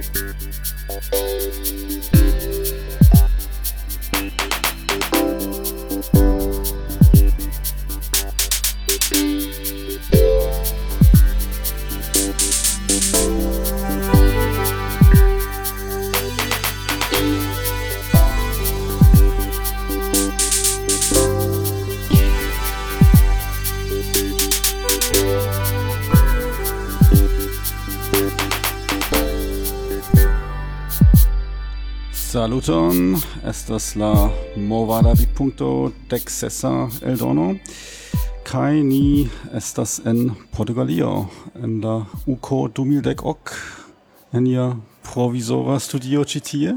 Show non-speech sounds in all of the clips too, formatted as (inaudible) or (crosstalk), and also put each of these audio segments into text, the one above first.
Música Saluton, estas la movadavi punto dexesa el dono. kai ni estas en Portugalio en la UCO 2010 ok en ia provisora studio citie.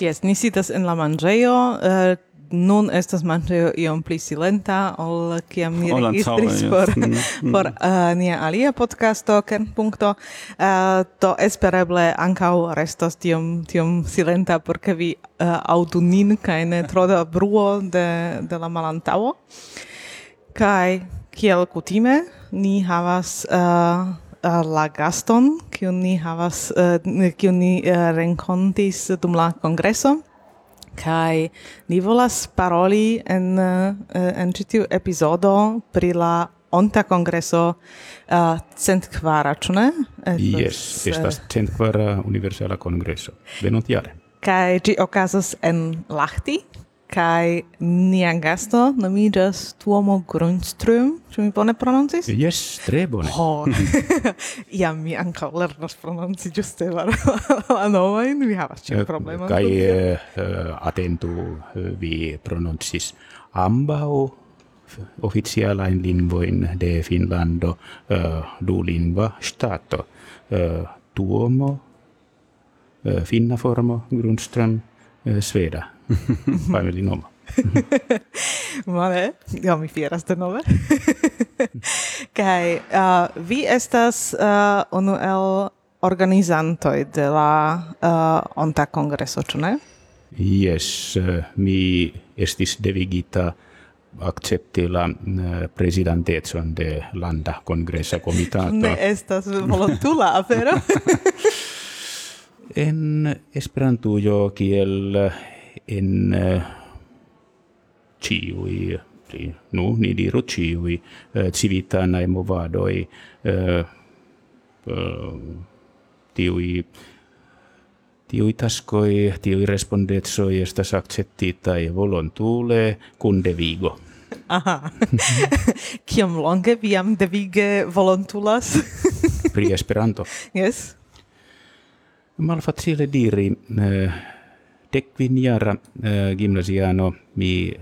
Yes, ni sitas en la manĝejo, uh, nun estas manĝo iom pli silenta ol kiam ni registris por, yes. Mm-hmm. (laughs) por uh, nia alia podcasto Kernpunkto uh, to espereble ankaŭ restos tiom tiom silenta por ke vi uh, aŭdu nin kaj ne tro da bruo de, de la malantaŭo. Kaj kiel kutime ni havas uh, uh la gaston, kiun ni havas, uh, kiun ni uh, renkontis dum la kongreso, Kai ni volas paroli en eh, en citiu epizodo pri la onta kongreso eh, uh, cent quara, ĉu ne? Yes, eh, estas cent quara universala kongreso. Venontjare. Kai ĝi okazas en Lahti kai nia gasto nomigas Tuomo Grunström. Ĉu mi bone prononcis? Yes, tre bone. Ho. (laughs) Ja mi ankaŭ lernas prononci ĝuste la nomojn. Mi havas ĉiun eh, problemon. Kaj uh, atentu vi prononcis ambaŭ oficialain lingvoin de Finlando uh, du lingva stato. Uh, tuomo, uh, finna formo, Grundström, eh, sfera, (laughs) farmi di nome. (laughs) Vale, ja, mi fieras denove. (laughs) Kai, uh, eh, vi estas uh, unu el organizantoj de la uh, onta kongreso, ĉu ne? Yes, uh, mi estis devigita accepti la uh, de landa kongresa komitato. ne estas volontula afero. En esperantujo kiel en eh, ciui ci, nu, ni diru ciui eh, civitanae movadoi eh, eh, tiui tiui taskoi, tiui respondetsoi estas acceptitae volontule cum devigo. Aha. (laughs) Kiom longe vi jam devige volontulas? Pri Esperanto. (laughs) yes. Malfacile diri, decviniara eh, gymnasiano mi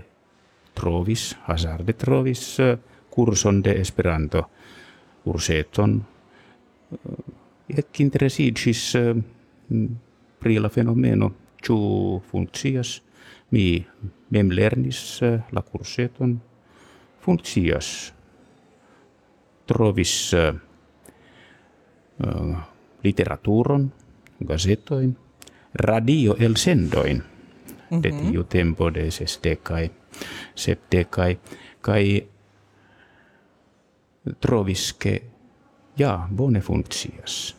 trovis, hazarde trovis, eh, curson de Esperanto, curseton, eh, ec interesigis eh, pri la fenomeno, ciu funccias, mi mem lernis la curseton, funccias, trovis literaturon, gazetoin, radio el sendoin, de tiu tempo de sesdecai, sepdecai, kai trovis che ja, bone funccias.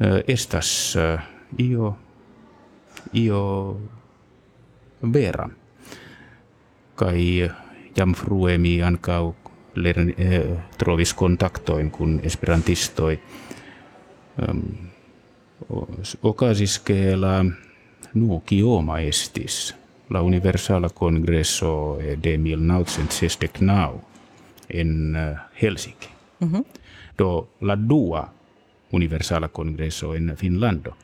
Eh, estas eh, io io vera. Kai jam frue mi ancau lerni, eh, trovis kontaktoin kun esperantistoi. Ocasis que la nu kioma estis la universala congresso de 1969 en eh, Helsinki. Do la dua universala congresso en Finlando.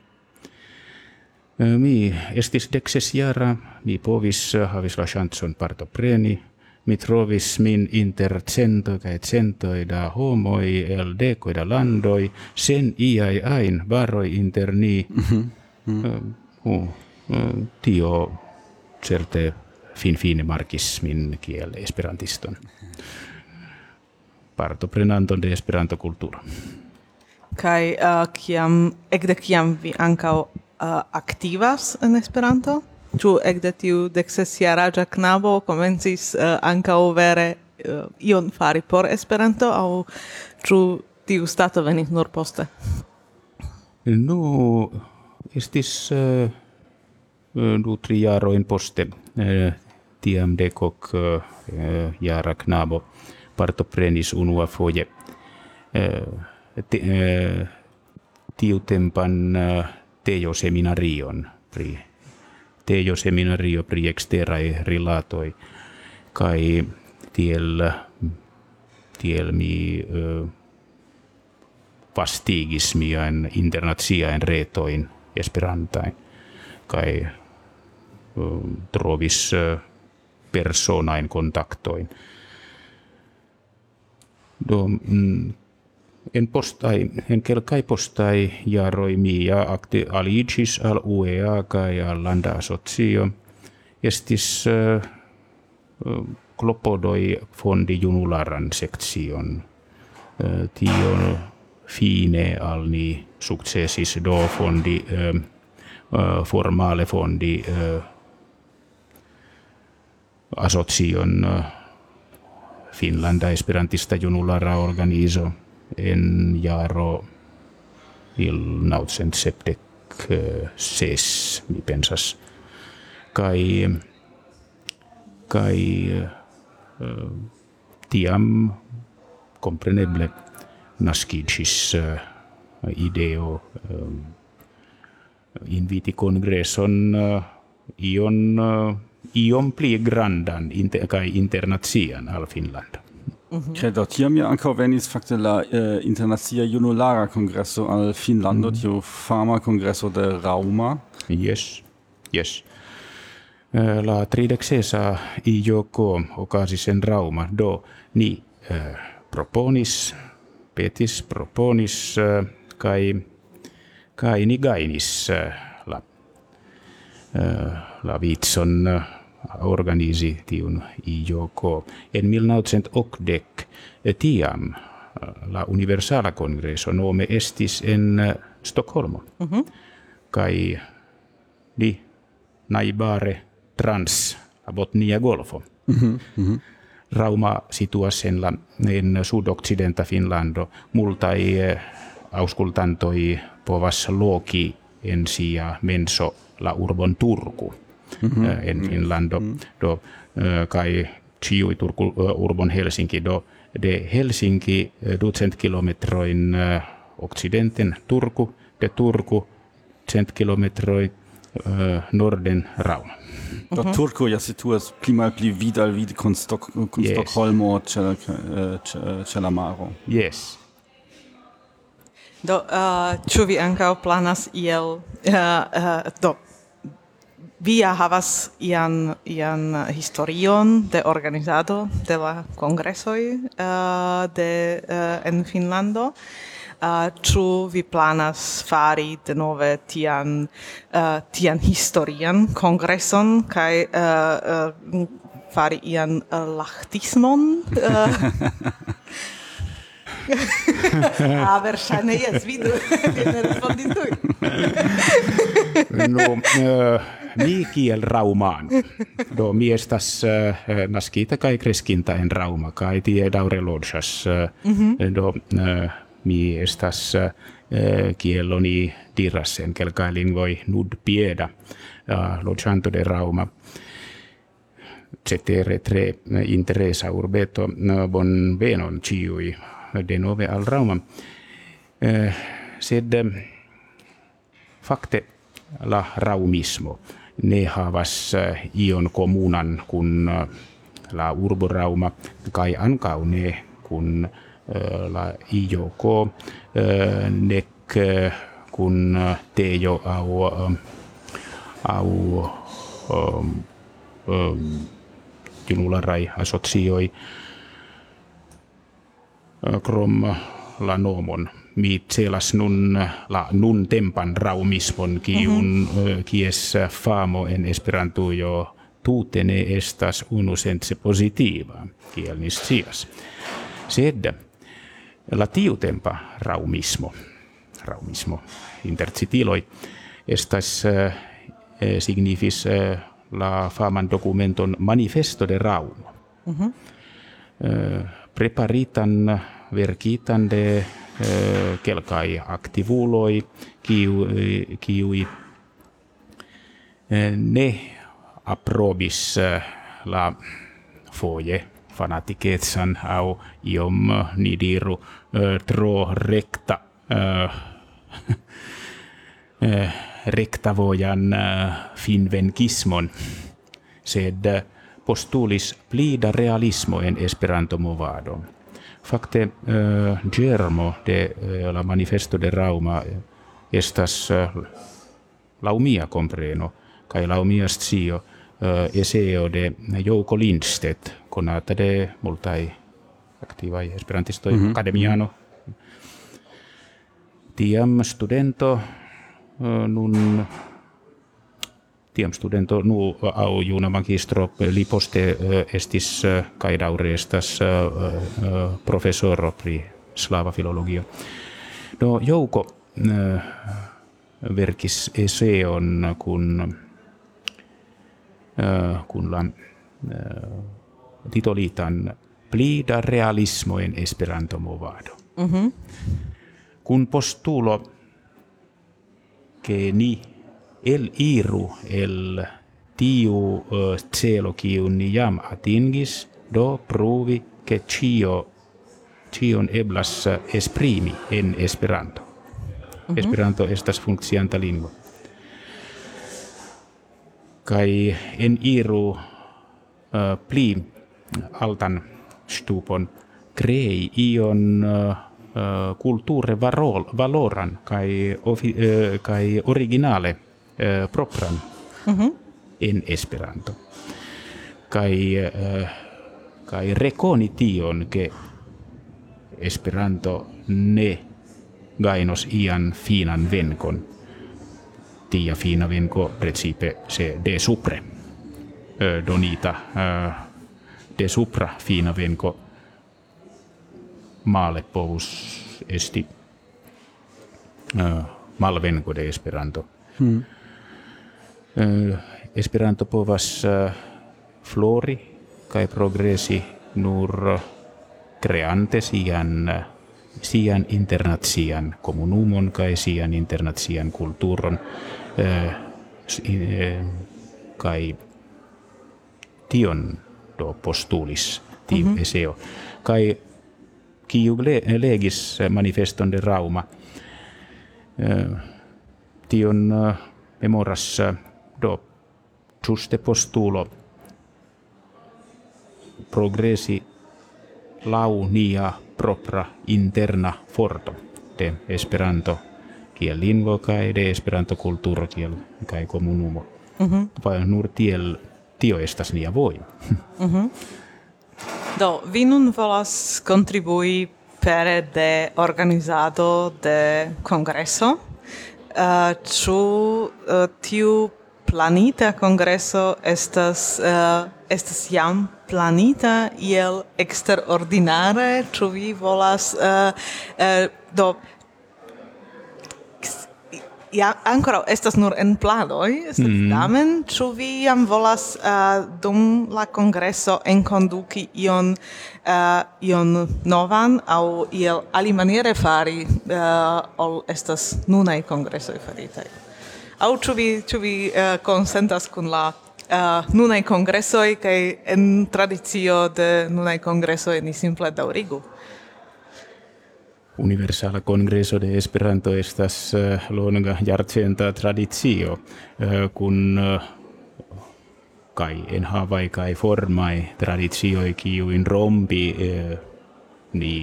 Eh, Mi estis dexes jara, mi povis eh, havis la chanson partopreni, mi trovis min inter cento kai cento da homoi el dekoj da landoi sen iai ain varoi inter ni. Mm -hmm. Uh, uh, tio certe finfine markis min kiel esperantiston. Parto prenanton de esperanto kulturo. Kaj uh, eh, kiam ekde kiam vi ankaŭ uh, aktivas en Esperanto? ĉu ekde tiu deksesjaraĝa knabo komencis uh, ankaŭ vere uh, ion fari por Esperanto aŭ ĉu tiu stato venis nur poste? Nu, estis uh, du tri jarojn poste uh, tiam dekok uh, jara knabo partoprenis unua foje. Uh, te, uh, tiu tempan uh, tejo seminarion pri tejo seminario pri exterae rilatoi kai tiel tiel mi uh, vastigis mian internaziaen retoin esperantain. Kai uh, trovis uh, personain kontaktoin. Do mm, en postai en kelkai postai jaroi ja akti alicis al UEA kai al landa asocio. Estis uh, uh, klopodoi fondi junularan sektion uh, tio fine al ni successis do fondi formale fondi uh, Finlanda Esperantista Junulara Organizo en jaro 1976, eh, mi pensas. Kai, kai uh, eh, tiam compreneble nascidis uh, eh, ideo um, inviti congresson uh, ion uh, ion pli grandan inter, kai internazian al Finland. Mm -hmm. Credo tiam ja ankaŭ venis fakte la eh, internacia junulara kongreso al Finnlando, mm -hmm. tiu fama kongreso de Rauma. Yes. Yes. Eh, la tridexesa IJK okasis en Rauma do ni uh, proponis petis proponis eh, uh, kai kai ni gainis uh, la uh, la vitson uh, organisi tiun IJK. En 1980 tiam la Universala Congreso nome estis en Stockholmo. Mm -hmm. Kai di naibare trans Botnia Golfo. Mm -hmm. Mm -hmm. Rauma situas en la en sud-occidenta Finlando multai auskultantoi povas loki en sia menso la urbon Turku mm -hmm. en Finlando mm -hmm. do kai ciui Turku urbon Helsinki do de Helsinki kilometroin occidenten Turku de Turku cent kilometroi norden Rauma. Do mm -hmm. Turku ja situas pli mal pli vidal vid con, Stock, con yes. Stockholmo la maro. Yes. Do, uh, ĉu vi ankaŭ planas iel uh, uh, do Via havas ian, ian historion de organizado de la congresoi uh, de, uh, en Finlando. Uh, ĉu vi planas fari denove tian, uh, tian historian kongreson kaj uh, uh, fari ian uh, lachtismon? Uh, (laughs) ah, verŝajne jes, vidu, vi ne respondis tuj. (laughs) no, uh, mi kiel raumaan. Do mi estas uh, naskita kai kreskinta en rauma kai tie daure lodsas. Uh, mm -hmm. Do uh, mi estas uh, kiel oni diras en kelkai lingvoi nud pieda uh, lodsanto de rauma. Cetere tre interesa urbeto bon venon ciui de nove al Rauma. Eh, sed fakte la raumismo ne havas eh, ion komunan kun eh, la urbo Rauma kai ankau ne kun la IJK nek kun tejo au au um, um, junularai asocioi krom la nomon mi celas nun la nun tempan raumismon kiun mm -hmm. kies famo en esperanto jo tute ne estas unu sense positiva kiel ni scias sed la tiu tempa raumismo raumismo intercitiloi estas eh, signifis eh, la faman dokumenton manifesto de raumo mm -hmm. eh, preparitan verkitan de kelkai aktivuloi kiui, ne aprobis la foje fanatiketsan au iom nidiru tro recta (laughs) rektavojan finvenkismon. Sed postulis plida realismo en Fakte uh, germo de uh, la manifesto de Rauma estas uh, laumia compreno kai laumia scio uh, eseo de Jouko Lindstedt konata de multai aktivai esperantistoi mm -hmm. academiano tiam studento uh, nun tiam studento nu au juna magistro li poste estis kai daure estas professoro pri slava filologio no jouko verkis eseon kun kun la titolitan plida realismo en esperanto movado mm -hmm. kun postulo ke ni el iru el tiu uh, celo kiu ni jam atingis do pruvi ke cio cion eblas esprimi en esperanto mm -hmm. esperanto estas funkcianta lingvo kai en iru uh, pli altan stupon krei ion uh, kulture valoran kai, uh, kai originale uh, propran mm -hmm. en Esperanto. Kai, uh, kai rekoni tion, ke Esperanto ne gainos ian finan venkon. Tia fina venko principe se de supre uh, donita uh, de supra fina venko maale povus esti uh, malvenko de Esperanto. Hmm. Esperanto povas flori kai progresi nur creante sian sian internazian comunumon kai sian internazian kulturon eh, kai tion do postulis tiu mm -hmm. eseo kai kiu legis manifeston de Rauma tion memoras Do, giuste postulo progressi launia propra interna forto de Esperanto kiel lingvo kaj de Esperanto kulturo kiel kaj komunumo. Mm -hmm. Vai nur tiel tio estas nia voi. (laughs) mm -hmm. Do, vi nun volas contribui pere de organizado de congresso. Uh, eh, ĉu uh, tiu planita congresso estas uh, estas jam planita iel extraordinare ĉu vi volas uh, uh, do ja ancora estas nur en planoj sed mm. tamen ĉu vi jam volas uh, dum la kongreso enkonduki ion uh, ion novan aŭ iel alimaniere fari uh, ol estas nunaj kongresoj faritaj au ĉu vi ĉu vi uh, konsentas kun la uh, nunaj kongresoj kaj en tradicio de nunaj kongresoj ni simple daŭrigu? Universala Congreso de Esperanto estas uh, longa jarcenta tradicio, uh, kun uh, kai en havai kai formai traditioi kiuin rompi uh, ni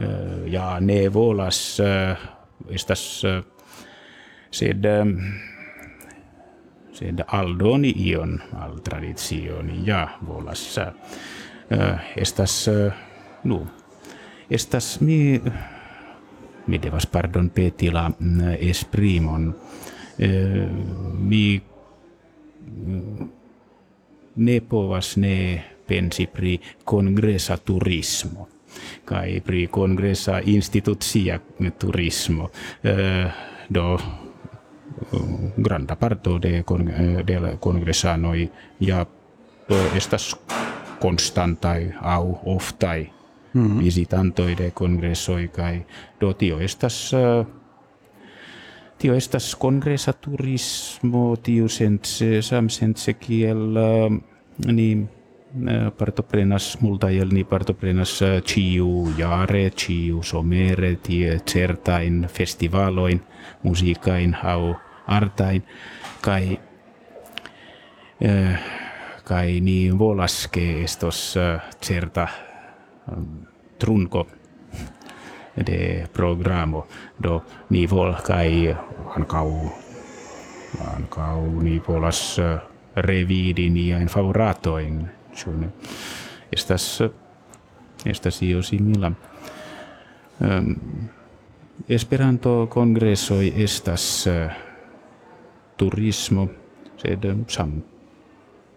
uh, ja ne volas uh, estas uh, sed sed aldoni ion al tradizioni ja volas uh, estas uh, nu estas mi mi devas pardon peti la esprimon. Mi ne povas ne pensi pri congresa turismo kai pri congresa instituzia turismo. Do granda parto de con de la congresanoi ja estas constantai au oftai mm-hmm. visitantoi de congressoi kai do tio estas uh, tio estas congresa turismo tio sense sam sense kiel ni partoprenas multajel ni partoprenas ciu jare, ciu somere, tie certain festivaloin, musiikain au artain, kai kai ni volaske estos certa trunko de programo do ni vol kai ankau ankau ni volas revidin ja in favoratoin Schöne. Estas, estas io simila. Esperanto congressoi estas uh, turismo, sed sam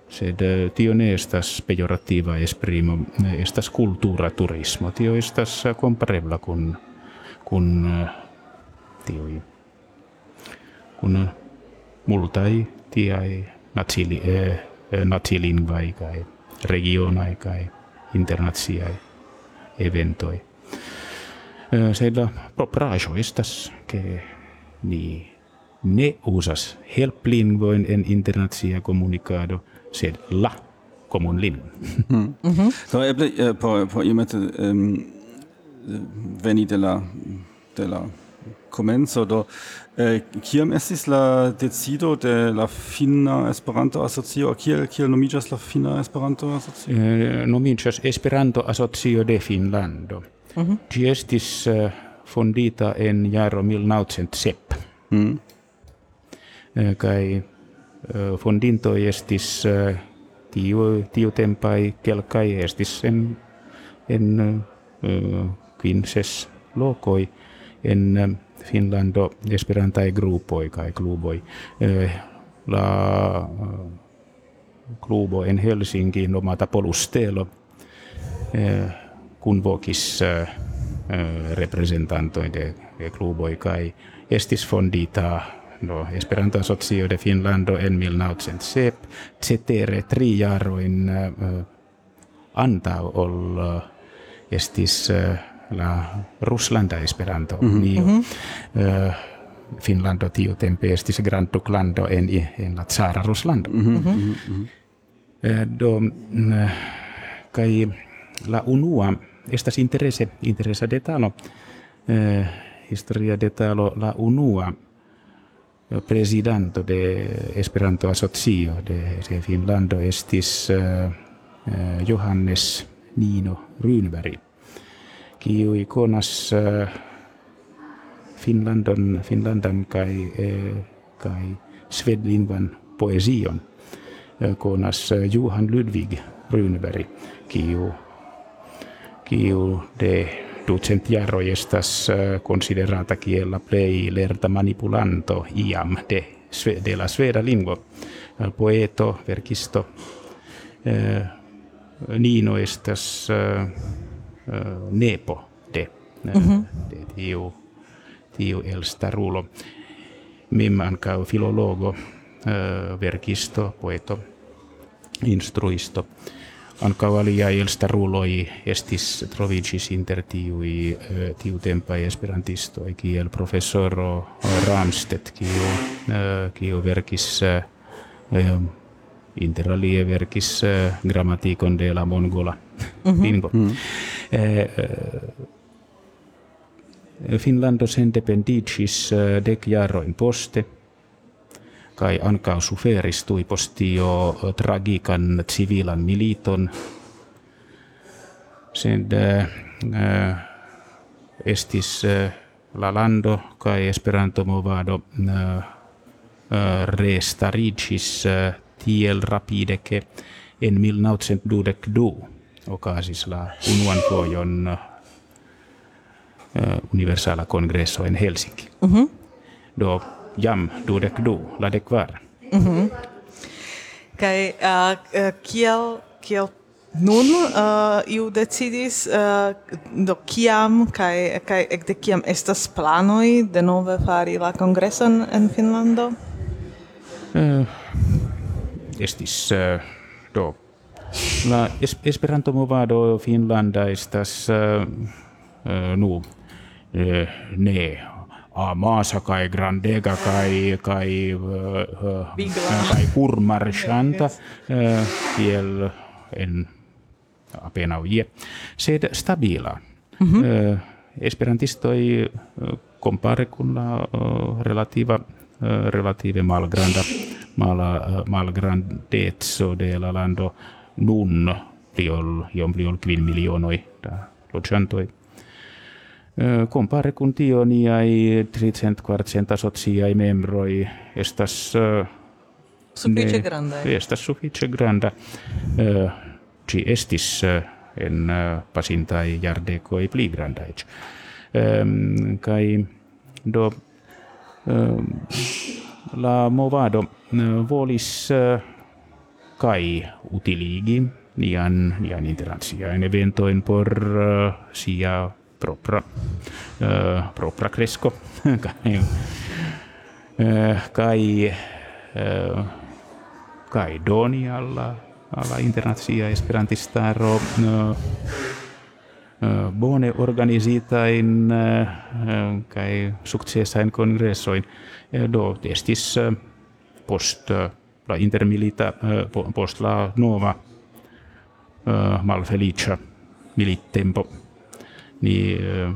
sed tio ne estas pejorativa esprimo, estas cultura turismo. Tio estas comparebla kun kun tioi kun multai tiai natsili eh, natsilingvai kai regionai kai internaziai eventoi. Seillä proprajo estas ke ni ne usas helplingvoin en internacia communicado, sed la comun lin. mm. mm -hmm. Mhm. Do eble eh, uh, por por iomete um, veni de la de la comenzo do eh, kiam estis la decido de la finna Esperanto asocio kiel kiel nomiĝas la finna Esperanto asocio eh, nomiĝas Esperanto asocio de Finlando mm -hmm. ĝi estis uh, fondita en jaro 1907 mm. Eh, kaj uh, fondintoj estis uh, tiu tiu tempai kelkaj estis en en quinses lokoi en Finlando Esperantae gruppoi kai kluboi. Eh, la klubo en Helsinki nomata Polustelo eh, kun vokis eh, representantoi de, de kluboi kai estis fondita no Esperanto Asocio de Finlando en 1907 cetere tri jaroin anta ol estis la Ruslanda Esperanto. Mm -hmm. Ni, mm -hmm. uh, Finlando tio tempe estis Grand Duklando en, en la Tsara Ruslando. Mm -hmm. Mm -hmm. do, kai la unua estas interese, interesa detalo, uh, historia detalo la unua presidanto de Esperanto Asocio de, Finlando estis uh, uh, Johannes Nino Rynberg kiu ikonas uh, Finlandan, Finlandan kai, kai svedlingvan poesion. Konas Johan Ludvig Runeberg kiu kiu de ducent jaro estas considerata kiel plei lerta manipulanto iam de, de la sveda lingvo uh, poeto, verkisto uh, Nino estas uh, uh, nepo de, mm-hmm. de tiu, tiu elsta rulo. Mim ankaŭ filologo, uh, verkisto, poeto, instruisto. Ankaŭ aliaj elsta ruloj estis troviĝis inter tiuj uh, tiutempai esperantistoj kiel profesoro Ramstedt, kiu, uh, kiu verkis uh, inter alie verkis grammatikon de la mongola mm-hmm. lingvo. Mm-hmm. Eh, eh, Finlando eh, dec jaroin poste, kai ancau suferistui postio tragican civilan militon, sed uh, estis uh, la lando kai esperanto movado uh, restaricis uh, tiel rapide che en 1922 ocasis la unuan fojon uh, universala congresso en Helsinki. Mm -hmm. Do jam dudek du, ladek kvar. Mm -hmm. Kaj uh, kiel, kiel nun uh, iu decidis uh, do kiam kaj kaj ekde kiam estas planoj denove fari la kongreson en Finlando? Uh, eh, estis uh, do la es Esperanto movado Finlanda estas uh, uh, nu uh, ne amasa kai grandega kai kai uh, kai kurmarchanta uh, kiel en apena uje sed stabila. Mm -hmm. uh, esperantistoi compare con la uh, relativa uh, relative malgranda mala malgrandezzo de la lando nun pliol iom pliol quin milionoi da loĝantoj compare kun tio niaj tricent kvarcent asociaj membroj estas sufiĉe grandaj estas sufiĉe granda. Ci estis en pasintaj jardekoj pli grandaj kaj do la movado volis kai utiligi nian nian interazia in evento in por sia propra uh, propra cresco. Kai kai uh, kai doni alla alla internazia esperantistaro uh, bone organisita in uh, kai successa in congressoin do testis post la intermilita post la nova malfelicia milittempo ni uh,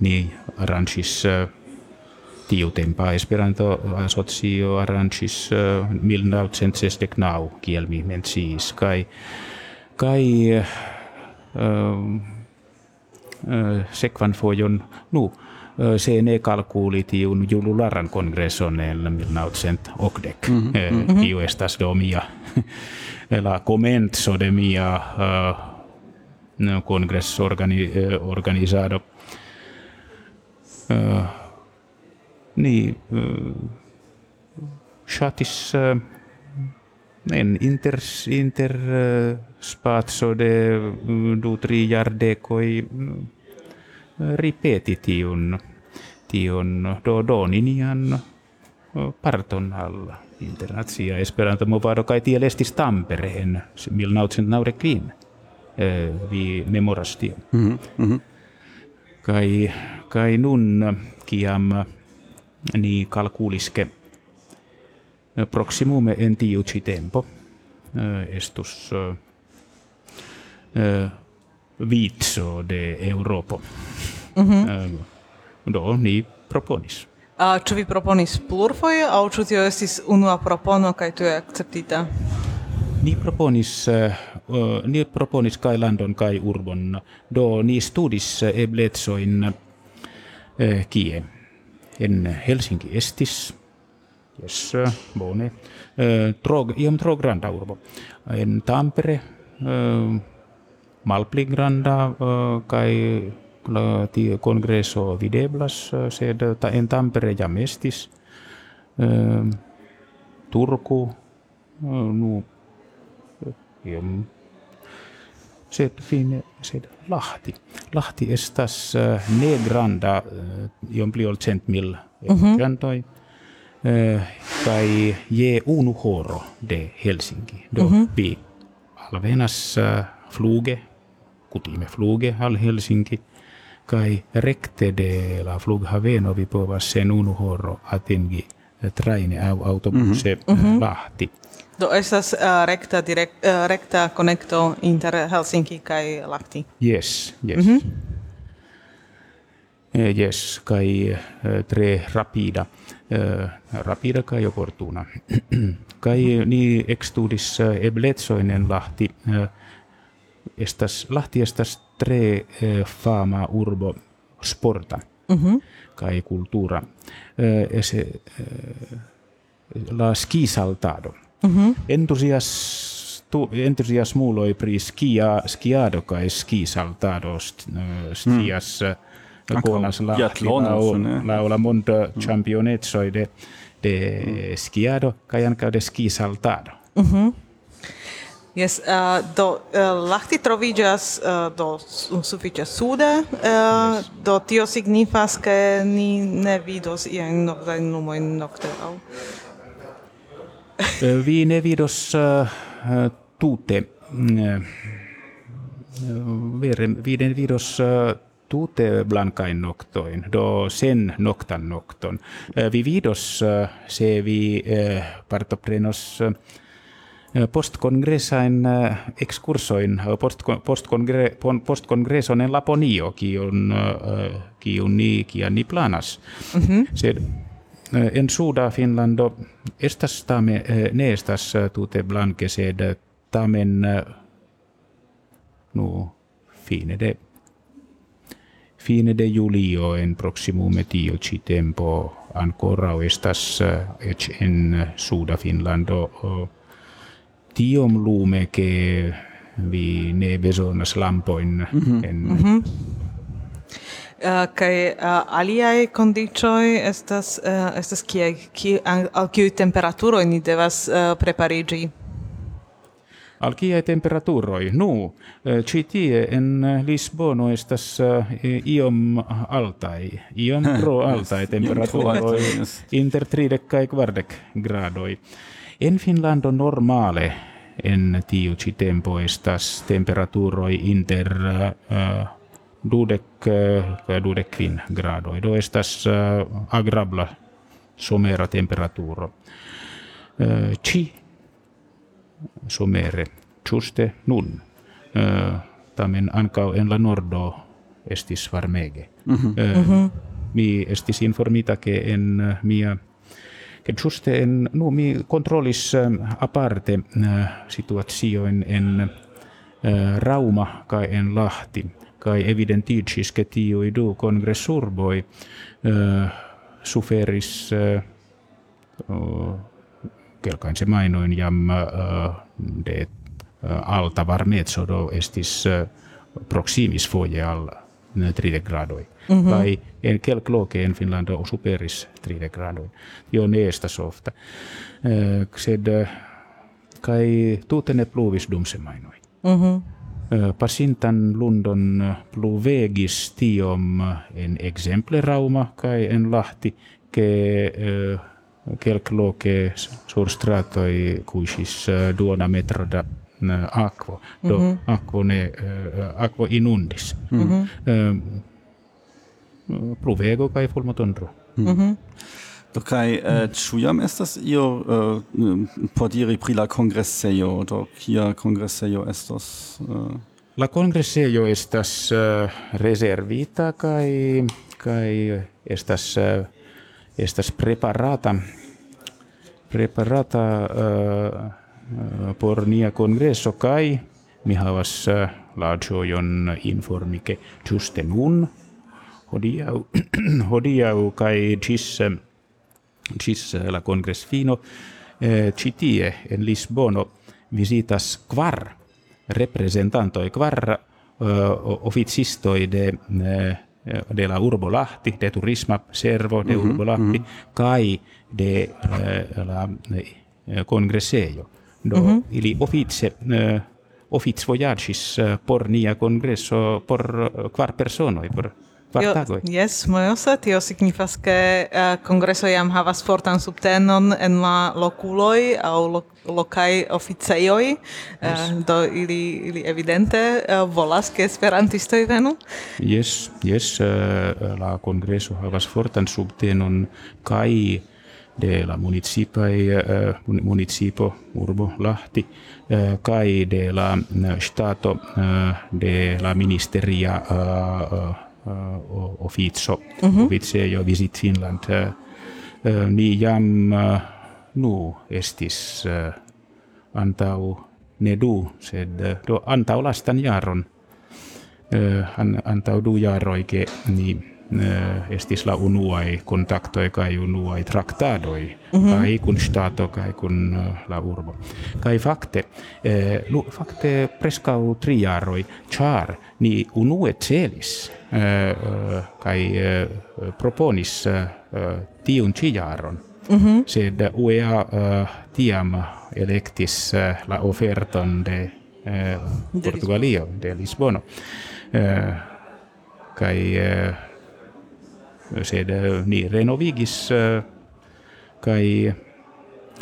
ni arrangis uh, tiu tempa esperanto asocio arrangis uh, 1969 kiel mi menciis kai kai uh, uh, sekvan fojon nu se ne kalkuuli un julularan kongresson el 1980 mm -hmm. tiu estas do mia la (laughs) comenzo de mia uh, kongresso organi, organizado ni uh, chatis en inter inter spazio de du tri jardekoi uh, ripeti tiun, tiun do doninian parton alla. Internazia esperanto movado kai tiel Tampereen mil nautsen naure kvin eh, vi memoras tion. Mm -hmm. Kai, kai nun kiam ni kalkuliske eh, proximume en tiu ci tempo eh, estus eh, eh vitso de Europo. Mm -hmm. eh, do ni proponis. A ĉu vi proponis plurfoje aŭ ĉu tio estis unua propono kaj tio akceptita? Ni proponis uh, ni proponis kaj landon kaj urbon. Do ni studis ebletsoin uh, kie en Helsinki estis Yes, bone. Uh, trog, iom tro granda urbo. En Tampere, uh, malpli granda uh, kai la ti congresso videblas sed ta en Tampere jam estis uh, Turku uh, nu iom sed fine sed Lahti Lahti estas uh, ne granda uh, iom pli ol cent mil mm -hmm. uh, kai je unu horo de Helsinki do mm -hmm. vi alvenas uh, fluge kutime fluge al Helsinki kai recte de la flughaveno vi povas sen unu horo atingi traine au autobuse mm -hmm. Lahti. Do estas uh, recta direct uh, recta connecto inter Helsinki kai Lahti. Yes, yes. Mm -hmm. eh, yes, kai uh, tre rapida. Uh, rapida kai opportuna. (clears throat) kai ni extudis ebletsoinen Lahti estas Lahti estas tre eh, fama urbo sporta mm -hmm. kai kultura eh, ese eh, la ski saltado mm -hmm. entusiastu entusiasmuloi pri skia skiado kai ski saltado stias mm. konas la la la mondo mm. championetso de de mm. skiado kai anka de ski saltado mm -hmm. Yes, uh, do uh, Lahti troviĝas uh, do sufiĉe sude, uh, do tio signifas ke ni ne vidos iajn noktajn lumojn nokte aŭ vi ne vidos tute uh, viden vidos uh, tute blancain noctoin, do sen noctan nocton. Uh, vi vidos uh, se vi partoprenos uh, postcongressain excursoin postcongre, postcongresson en Laponio, kiun, kiun ni, kian ni planas. Se, en suda Finlando estas tame ne estas tute blanke sed tamen nu fine de fine de julio en proximume tio ci tempo ancora estas ec en suda Finlando tiom lume che vi ne besonas lampoin mm -hmm. en mm -hmm. Uh, kai uh, aliai condicioi estas uh, estas kie ki al kiu temperaturo ni devas uh, preparigi al kiai temperaturoi nu ci tie en Lisbono estas uh, iom altai iom (laughs) pro altai temperaturoi inter 30 kai kvardek gradoi En Finlando normale en tiu ci tempo estas temperaturoi inter uh, dudek uh, dudek kvin grado. Do estas uh, agrabla somera temperaturo. Uh, ci somere juste nun. Tamen ancau en la nordo estis varmege. Mm -hmm. uh, mm -hmm. Mi estis informita che en mia che giuste en no mi controllis aparte uh, situatio en en Rauma kai en Lahti kai evidenticis che tio idu congressurboi uh, suferis uh, uh, kelkain se mainoin jam uh, de alta varmetso do estis proximis foje al 30 gradoi. Mm -hmm. Tai en kelk loke en Finlando superis 30 gradoi. Jo neesta softa. Uh, sed kai tutene pluvis dumsemainoi. Mm -hmm. Pasintan lundon pluvegis tiom en exemple Rauma kai en Lahti ke uh, kelk loke sur stratoi kuisis duona metroda aquo do mm -hmm. aquo ne aquo inundis mm -hmm. uh, pluvego kai fulmotondro mm -hmm. Do kai äh, hm. ciam estas io äh, por diri pri la kongresejo. Do kia kongresejo estas äh... La kongresejo estas äh, reservita kai kai estas äh, estas preparata preparata äh, äh por nia congresso kai mi havas äh, la ĝojon informi ke ĝuste nun. Hodiaŭ (clears throat) hodiaŭ kaj ĝis äh, ĝis la kongresfino ĉi tie en Lisbono visitas kvar reprezentantoj kvar oficistoj de de la Urbo Lahti, de Turisma Servo de mm -hmm, Urbo Lahti, mm -hmm. kai de la Congressejo do mm -hmm. ili office uh, office voyages uh, por nia congresso por quar personoi por Jo, yes, mojosa, tio signifas ke uh, kongreso jam havas fortan subtenon en la lokuloj aŭ lo, lokaj oficejoj, uh, do ili, ili evidente uh, volas ke esperantistoj venu. Yes, yes, uh, la kongreso havas fortan subtenon kaj de la municipai uh, municipo urbo Lahti uh, kai de la stato uh, de la ministeria uh, uh, officio mm -hmm. officio visit Finland uh, uh, ni jam uh, nu estis antau nedu sed do antau lastan jaron uh, an, antau du jaroike ni uh, estis la unuae contactoi kai unuae tractadoi mm -hmm. kai kun stato kai kun la urbo kai fakte fakte preskau triaroi char ni unue celis uh, kai uh, proponis tiun ciaron mm -hmm. sed UEA uh, tiam electis uh, la oferton de uh, Portugalio de Lisbono uh, kai uh, sed ni renovigis kai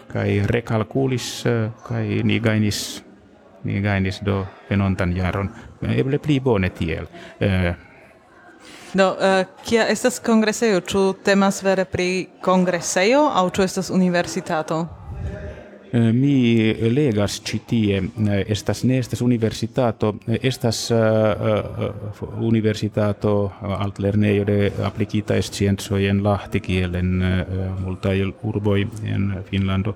kai recalculis kai ni gainis ni gainis do venontan jaron. Eble pli bone tiel. Eh, do, eh, kia estas kongresejo? Ĉu temas vere pri kongresejo aŭ ĉu estas universitato? Eh, mi legas ci tie estas ne estas universitato estas uh, uh, universitato altlernejo de aplikita sciencoj en lahti kielen uh, multaj urboj en Finlando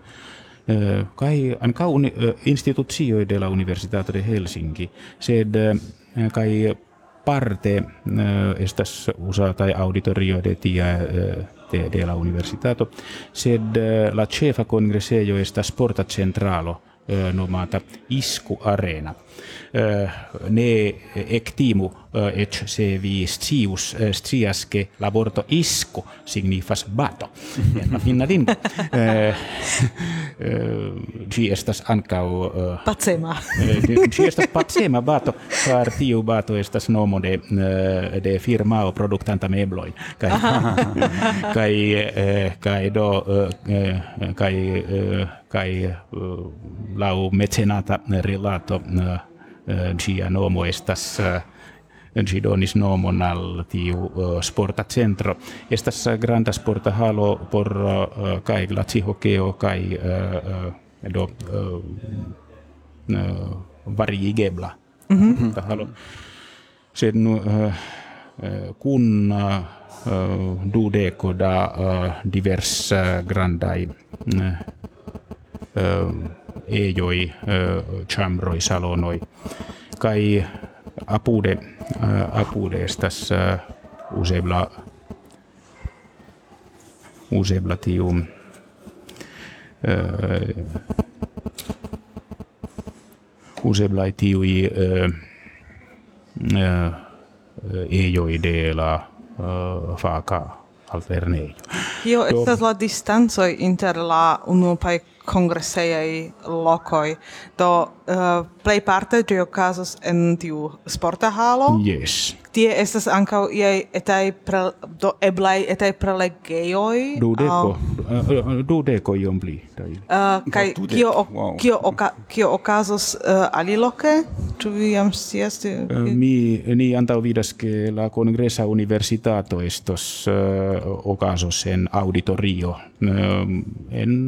kai anka uni, uh, instituzio de la Universitato de Helsinki sed kai parte estas usata auditorio de tia de, de la universitato sed la cefa congresseio estas porta centralo nomata Isku Arena. Uh, ne ectimu uh, et se vi scius uh, scias che la vorto isku signifas bato (laughs) en la finna uh, estas ancau... Patsema. uh, estas patsema bato, car tiu bato estas nomo de, de firmao productanta mebloin. Kai, (laughs) kai, kai do... Kai, kai lau mecenata relato uh, gia nomo estas gi donis nomon al tiu uh, sporta centro estas granda sporta halo por uh, kai glaci hokeo kai uh, do variegebla mm -hmm. halo uh, kun dudeco da divers grandai ejoi chamroi salonoi. Kai apude apude estas usebla usebla tium usebla tiui ejoi de la faca altlernejo. Io estas la distanco inter la unuopaj congresseiai locoi. Do eh, uh, plei parte gi en tiu sporta halo? Yes. Tie estas ankaŭ iaj etaj pre, do eblaj etaj prelegejoj du deko uh, du deko iom pli uh, kaj kio wow. kio oka, kio okazos uh, aliloke ĉu vi jam scias uh, mi ni antaŭ vidas ke la kongresa universitato estos uh, okazos en auditorio uh, en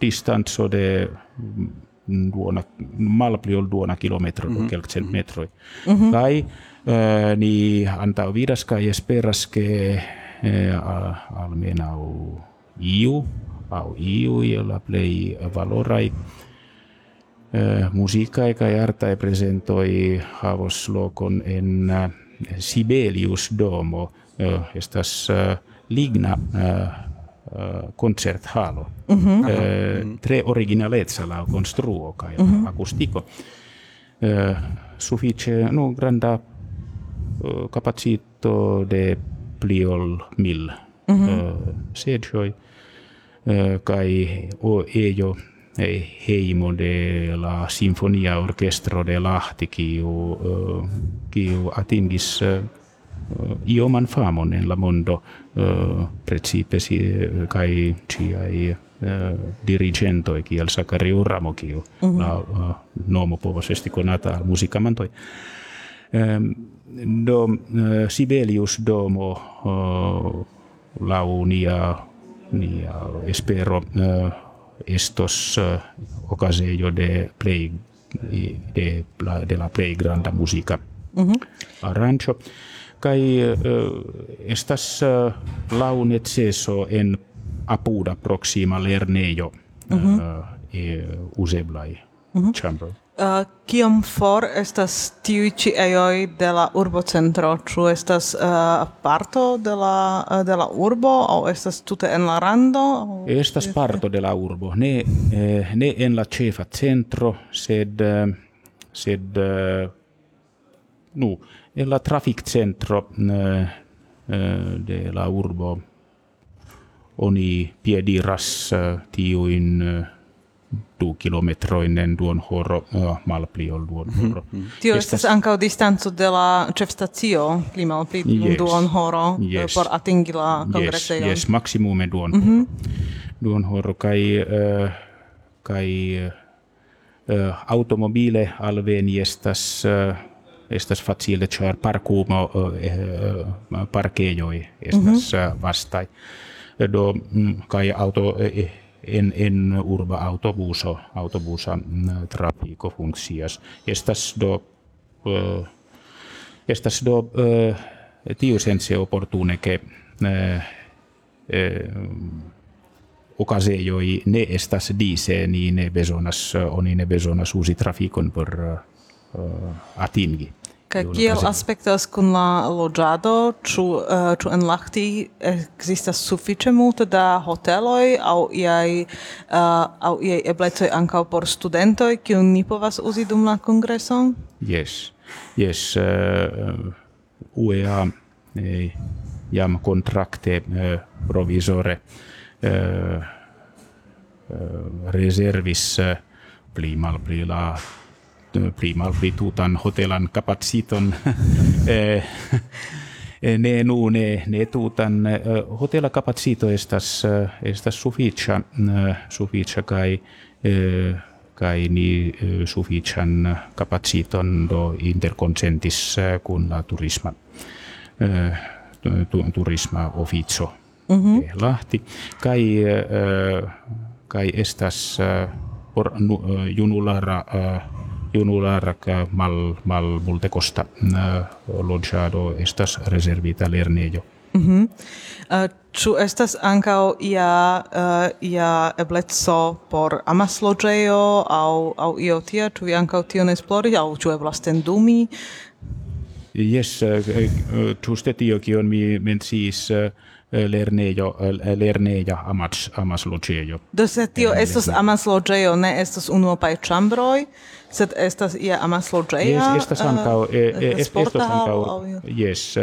distanco de duona malpli ol duona kilometro mm -hmm. kelkcent metroi mm -hmm. kai Eh, ni antaa vidas kai esperas ke almena au iu au iu la play valorai musiikka kai arta presentoi havos lokon en Sibelius Domo estas ligna uh, concert halo. Mm -hmm. uh, tre originalezza la construo kai mm -hmm. acústico. Uh, suffice no granda capacito de pliol mil mm -hmm. sedioi kai o ejo heimo de la sinfonia orkestro de Lahti kiu kiu atingis ioman famon en la mondo principe si kai ciai dirigento e kiel Sakari Uramo kiu mm -hmm. la nomo povas esti konata musikamantoi uh, Sibelius domo uh, lau nia nia espero uh, estos ocasio de play de la, de la play granda musica mm -hmm. arrancho kai estas uh, lau neceso en apuda proxima lernejo mm -hmm. uh, e useblai mm -hmm. chamber Uh, kiom for estas tiuj ĉi ejoj de la urbocentro? Ĉu estas uh, parto de la, uh, de la urbo aŭ estas tute en la rando? Estas parto de la urbo, ne, eh, ne en la ĉefa centro, sed, eh, sed eh, nu, en la trafikcentro eh, de la urbo oni piediras tiujn du kilometroinen duon horo uh, malpli ol duon mhm, horo. Mm -hmm. Tio estas ankaŭ distanco de la ĉefstacio pli malpli yes. duon horo yes. por atingi la kongresejon. Yes, yes, maximume duon mm -hmm. duon horo kaj uh, kai uh, automobile alveni estas uh, estas facile char parkumo uh, uh, parkejoi estas mm -hmm. vastai do mm, kai auto uh, en, en urba autobuso autobusa mm, trafiko funkcias estas do uh, estas do uh, tiu sense opportune che uh, uh, ocasejoi ne estas dise ni ne bezonas oni ne bezonas uzi trafikon por uh, atingi. Kaj kiel aspektas kun la loĝado, ĉu uh, ĉu en Lahti ekzistas sufiĉe multe da hoteloj aŭ iaj uh, aŭ iaj eblecoj ankaŭ por studentoj, kiun ni povas uzi dum la kongreso? Yes. Yes, uh, eh, UEA eh, jam kontrakte provizore provisore uh, reservis pli malpli la pli malpli tutan hotelan kapaciton (laughs) ne nu ne ne tutan hotela kapacito estas estas suficia suficia kai kai ni sufician kapaciton do interconsentis kun la turisma turisma officio mm -hmm. Lahti. Kai, kai estas por nu, junulara junulara mal mal multekosta loĝado estas rezervita lernejo. Mm -hmm. uh, ĉu estas ankaŭ ia uh, ia ebleco por amasloĝejo aŭ aŭ io tia ĉu vi ankaŭ tion esplori? aŭ ĉu eblas tendumi? Jes, eh, uh, ĝuste tio kion mi menciis uh, lernejo lerneja amas amas loĝejo. Do se tio estas amas loĝejo, ne estas unuopaj ĉambroj, sed estas ia amas loĝeja. Yes, estas ankaŭ estas ankaŭ yes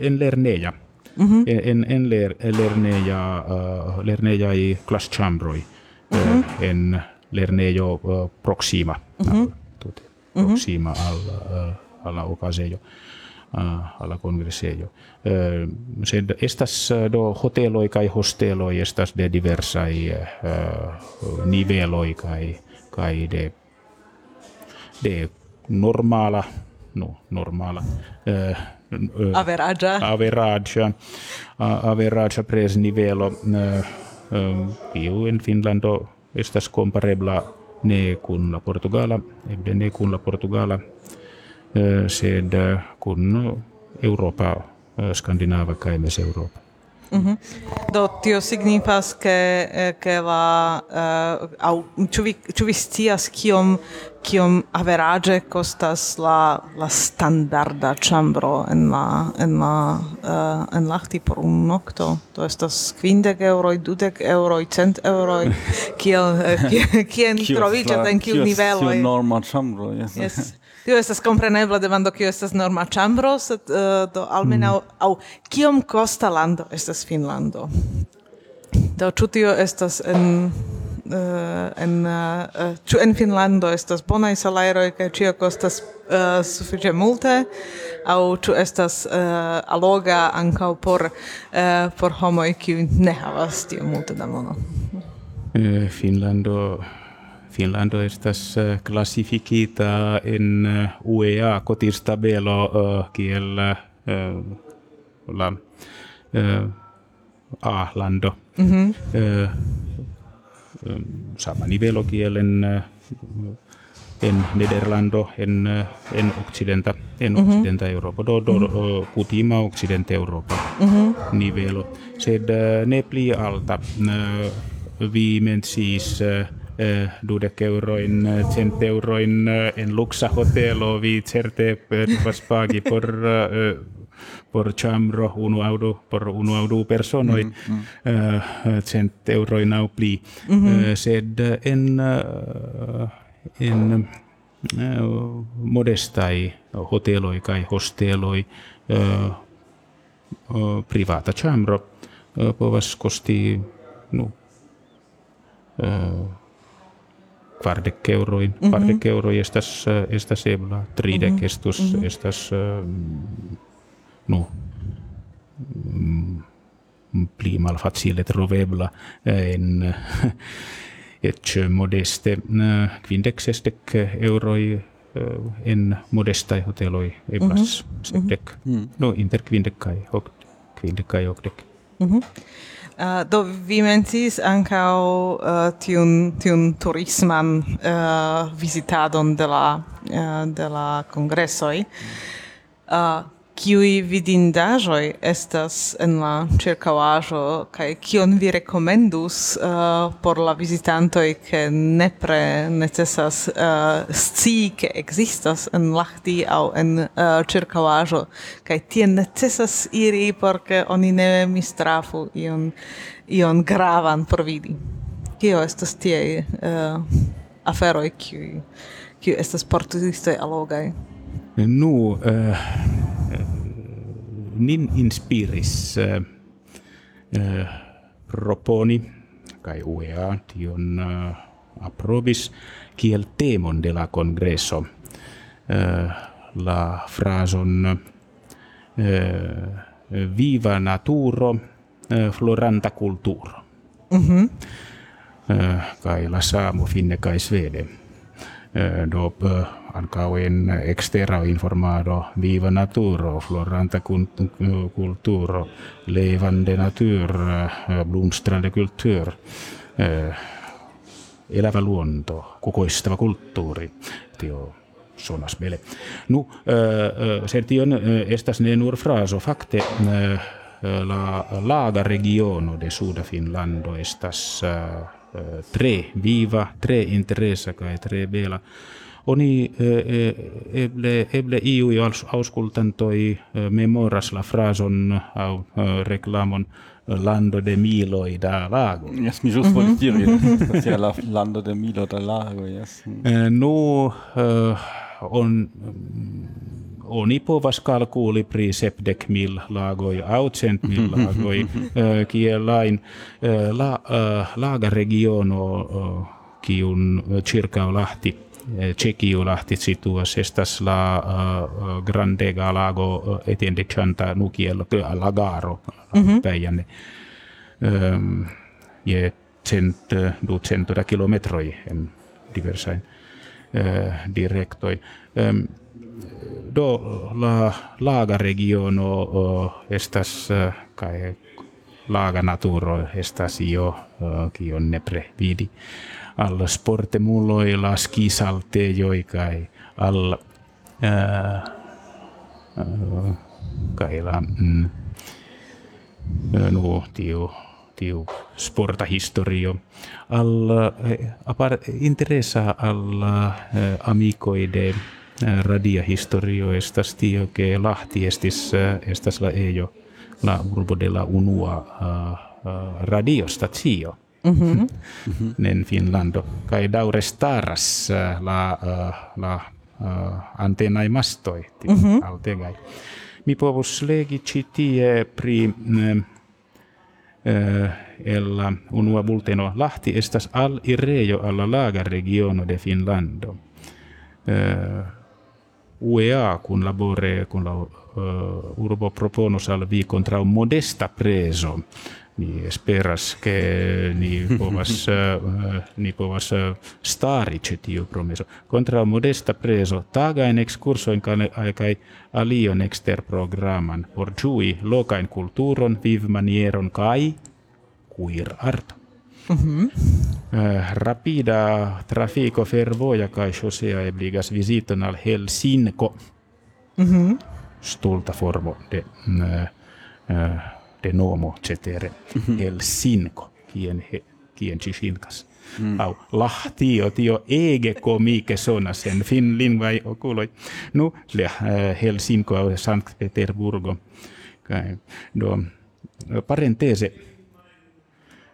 en lerneja. Mm en en ler lerneja uh, lernejaj klasĉambroj mm -hmm. uh, en lernejo uh, proxima mm -hmm. proxima al uh, alla alla congresejo. Uh, sed estas do hoteloi kai hosteloi estas de uh, niveloi kai kai de de normala no normala averagia. averagia. Uh, averagia pres nivelo uh, uh, più in Finlando estas comparebla ne kun la Portugala ebde ne kun la Portugala. Eh, Eh, sed eh, kun Europa, eh, Skandinava kaj mes Europa. Mm -hmm. Do tio signifas ke ke la uh, au ĉu vi ĉu vi scias kiom kiom average kostas la la standarda ĉambro en la en la uh, en Lahti por unu nokto to estas kvindek euroj dudek euroj cent euroj (laughs) kiel (laughs) kien troviĝas en kiu nivelo kiu norma ĉambro yes, yes tio estas komprenebla demando kio estas norma ĉambro, sed uh, do almenaŭ mm. aŭ kiom kosta lando estas Finnlando. Do ĉu tio estas en uh, en uh, ĉu en Finnlando estas bonaj salajroj kaj ĉio kostas uh, sufiĉe multe aŭ ĉu estas uh, aloga ankaŭ por uh, por homoj kiuj ne havas tiom multe da mono. Finnlando Finlando estas uh, classificita in uh, UEA cotistabelo uh, kiel uh, la A-lando. Mm -hmm. uh, um, sama nivelo kiel en en Nederlando en en occidenta en mm -hmm. occidenta Europa do do mm -hmm. kutima occidenta Europa mm -hmm. nivelo sed uh, ne pli alta vi mensis uh, eh, dudek euroin, cent euroin en luxa hotelo vi certe per pagi por eh, por chambro unu audu por unu audu personoi mm, mm. Uh, cent euroin au pli mm -hmm. uh, sed en uh, en uh, modestai hoteloi kai hosteloi uh, uh, privata chambro uh, povas kosti no uh, kvardek euroin, mm -hmm. kvardek euroi estas, estas ebla, tridek mm -hmm. estus, estas, no, mm, pli malfacile trovebla en (laughs) et modeste uh, kvindexestek euroi uh, en modestai hoteloi eblas mm -hmm. sepdek. Mm -hmm. No inter kvindecai hoc kvindecai hocdec. Mm -hmm. Uh, do vi mencis ancao uh, tiun tiun turisman uh, visitadon de la uh, de la congressoi. Uh, kiui vidindaĵoj estas en la ĉirkaŭaĵo kaj kion vi rekomendus uh, por la vizitantoj ke nepre necesas uh, scii ke ekzistas en Lahti aŭ en uh, ĉirkaŭaĵo kaj tie necesas iri por ke oni ne mistrafu ion ion gravan por vidi. Kio estas tie uh, aferoj kiuj kiuj estas por turistoj alogaj? Nu, uh, nin inspiris uh, proponi kai UEA tion uh, aprobis kiel temon de la congresso uh, la frason uh, viva naturo uh, floranta culturo. Mhm. Mm uh, kai la samo finne kai svede. Uh, do uh, ankaŭ en extera informado viva naturo floranta kulturo levande natur blomstrande kultur elävä luonto kukoistava kulttuuri tio sonas meille nu ser tion estas ne nur fraso fakte la laga regiono de suda finlando estas tre viva tre interesa kai tre bela oni eble eble iu auskultantoi memoras la frason au reklamon lando de milo da lago. Yes, mi just dire, sia la lando de milo da lago, yes. No, on oni povas kalkuuli pri sepdek mil lagoi, aucent mil (laughs) lagoi, kielain la, laga regiono kiun Chirkau lahti Čekiju lahti situas estas la uh, grandega lago uh, etiende chanta nukiel lagaro mm -hmm. Päijänne. Um, je cent du centura kilometroi en diversain uh, direktoi. Um, do la laga regiono uh, estas uh, kai laga naturo estas io uh, kion nepre vidi alla sporte mulloilla skisalte joikai alla ää, ää, kaila mm, no tiu tiu sporta historio alla apar interesa alla amicoide radia historio estas tio ke lahti estis estas la ejo la urbo de la unua radio stacio mm-hmm. nen Finlando kai daure staras uh, la uh, la uh, antenai mastoi mm-hmm. altegai mi povus legi citie pri ella unua bulteno lahti estas al irrejo alla laga regiono de Finlando. UEA kun labore kun la uh, urbo proponus al vi contra un modesta preso ni esperas che ni povas uh, (laughs) ni povas uh, stari ĉe tiu promeso kontraŭ modesta prezo tagajn ekskursojn kaj alion ekster programan por ĝui lokajn kulturon vivmanieron kaj queer art Mm -hmm. uh, rapida trafiko fervoja kaj ŝosea ebligas viziton al Helsinko. Mm -hmm. Stulta formo de uh, uh, de nomo cetere mm-hmm. el sinko kien he kien chishinkas mm. au lahtio tio ege komike sona sen fin lingvai okuloi nu le uh, Helsinko au Sankt Peterburgo kai do parentese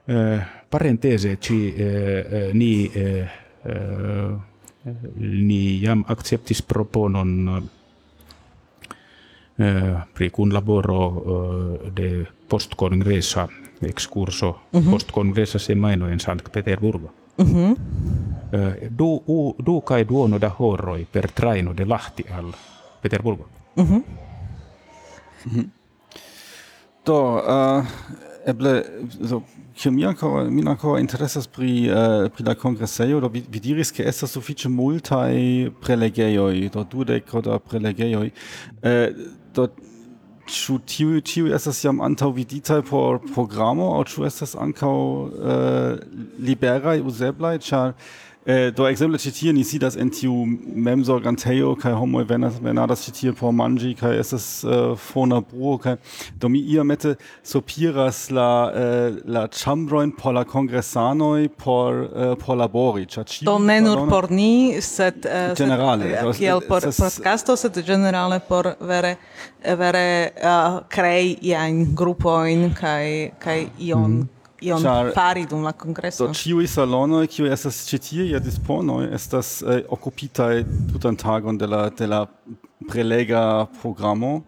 uh, parentese ci uh, ni uh, ni jam acceptis proponon Eh, Eh, pri kunlaboro eh, de postkongresa excurso mm -hmm. postkongresa semajno en Sankt Peterburgo. Mm -hmm. Du, u, du kai duono da horroi per traino de lahti al Peterburgo. Mm -hmm. Mm -hmm. Do, uh, eble, so, che mi ancora, mi ancora interesas pri, uh, pri la congresseio, do vi, vi diris che estas suffice multae prelegeioi, do dudec da prelegeioi. Uh, do ĉu tiu tiu estas jam antaŭ viditaj por programo aŭ ĉu estas ankaŭ uh, liberaj uzeblaj ĉar Äh, do ekzemple ĉi tie ni sidas en tiu memsorgantejo kaj homoj venas venadas das tie por manĝi kaj estas eh, äh, fona bruo kaj do mi iamete sopiras la eh, la ĉambrojn por la kongresanoj por eh, por labori ĉar ĉiu do ne nur por ni sed eh, ĝenerale kiel por podkasto sed ĝenerale por vere vere uh, krei iajn grupojn kai, kai ion mm ion Char, fari dum la congresso. Do ciui salonoi, kiu estas citie ja disponoj, estas eh, occupitai tutan tagon de la, de la prelega programo,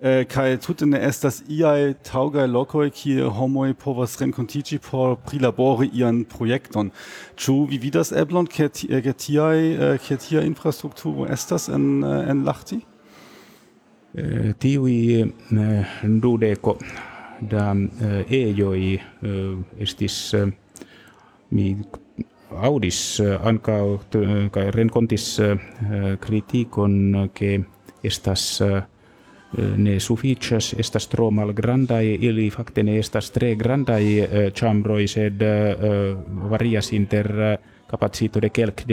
eh, kaj tute ne estas iaj taŭgaj lokoj, kie homoi povas rencontici por prilabori ian projekton. Ciu, vi vidas eblon, ke, eh, ke, tiaj, eh, ke tia infrastrukturo estas en, eh, en Lahti? Eh, tiui eh, dudeko da ejoi estis mi audis anca kai renkontis kritikon ke estas ne suficias estas tro mal grandai ili fakte ne estas tre grandai chambroi sed varias inter capacito de kelk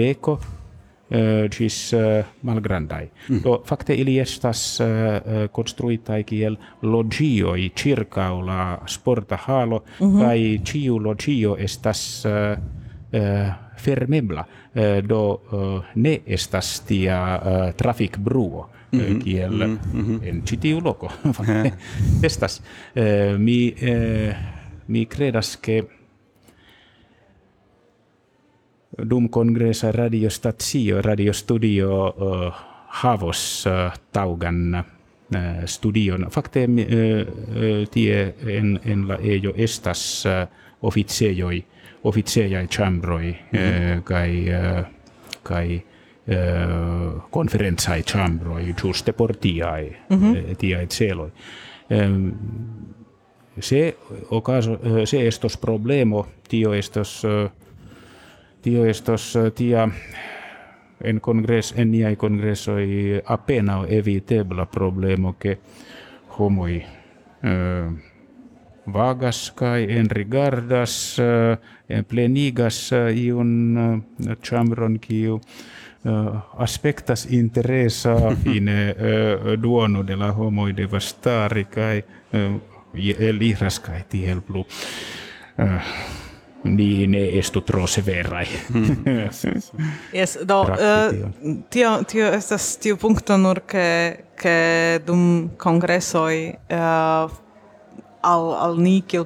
malgrandai. Mm. Do fakte ili estas uh, konstruitaj kiel logioi circa la sporta halo mm -hmm. kai ciu logio estas fermebla do ne estas tia traffic bruo mm -hmm. kiel mm -hmm. en citiu loco. (laughs) estas uh, mi mi credas ke dum congresa radio stacio radio studio uh, havos uh, taugan studion fakte uh, tie en en la ejo estas oficejoi oficejai chambroi mm kai kai conferenzai chambroi giuste por tiai mm -hmm. uh, tiai celoi se ocaso se estos problemo tio estos uh, tio estos eh, tia en congres en niai congressoi appena evitebla problemo che homoi uh, vagas kai en rigardas uh, en plenigas uh, iun uh, chambron kiu aspectas interesa (laughs) fine duono de la homoi devastari kai uh, eliras kai tiel plu. Uh, Niin, ne estu tro severai. Mm. (laughs) yes, do, uh, tio, tio estas tiu punkto nur ke, ke dum kongresoj uh, eh, al, al ni kiel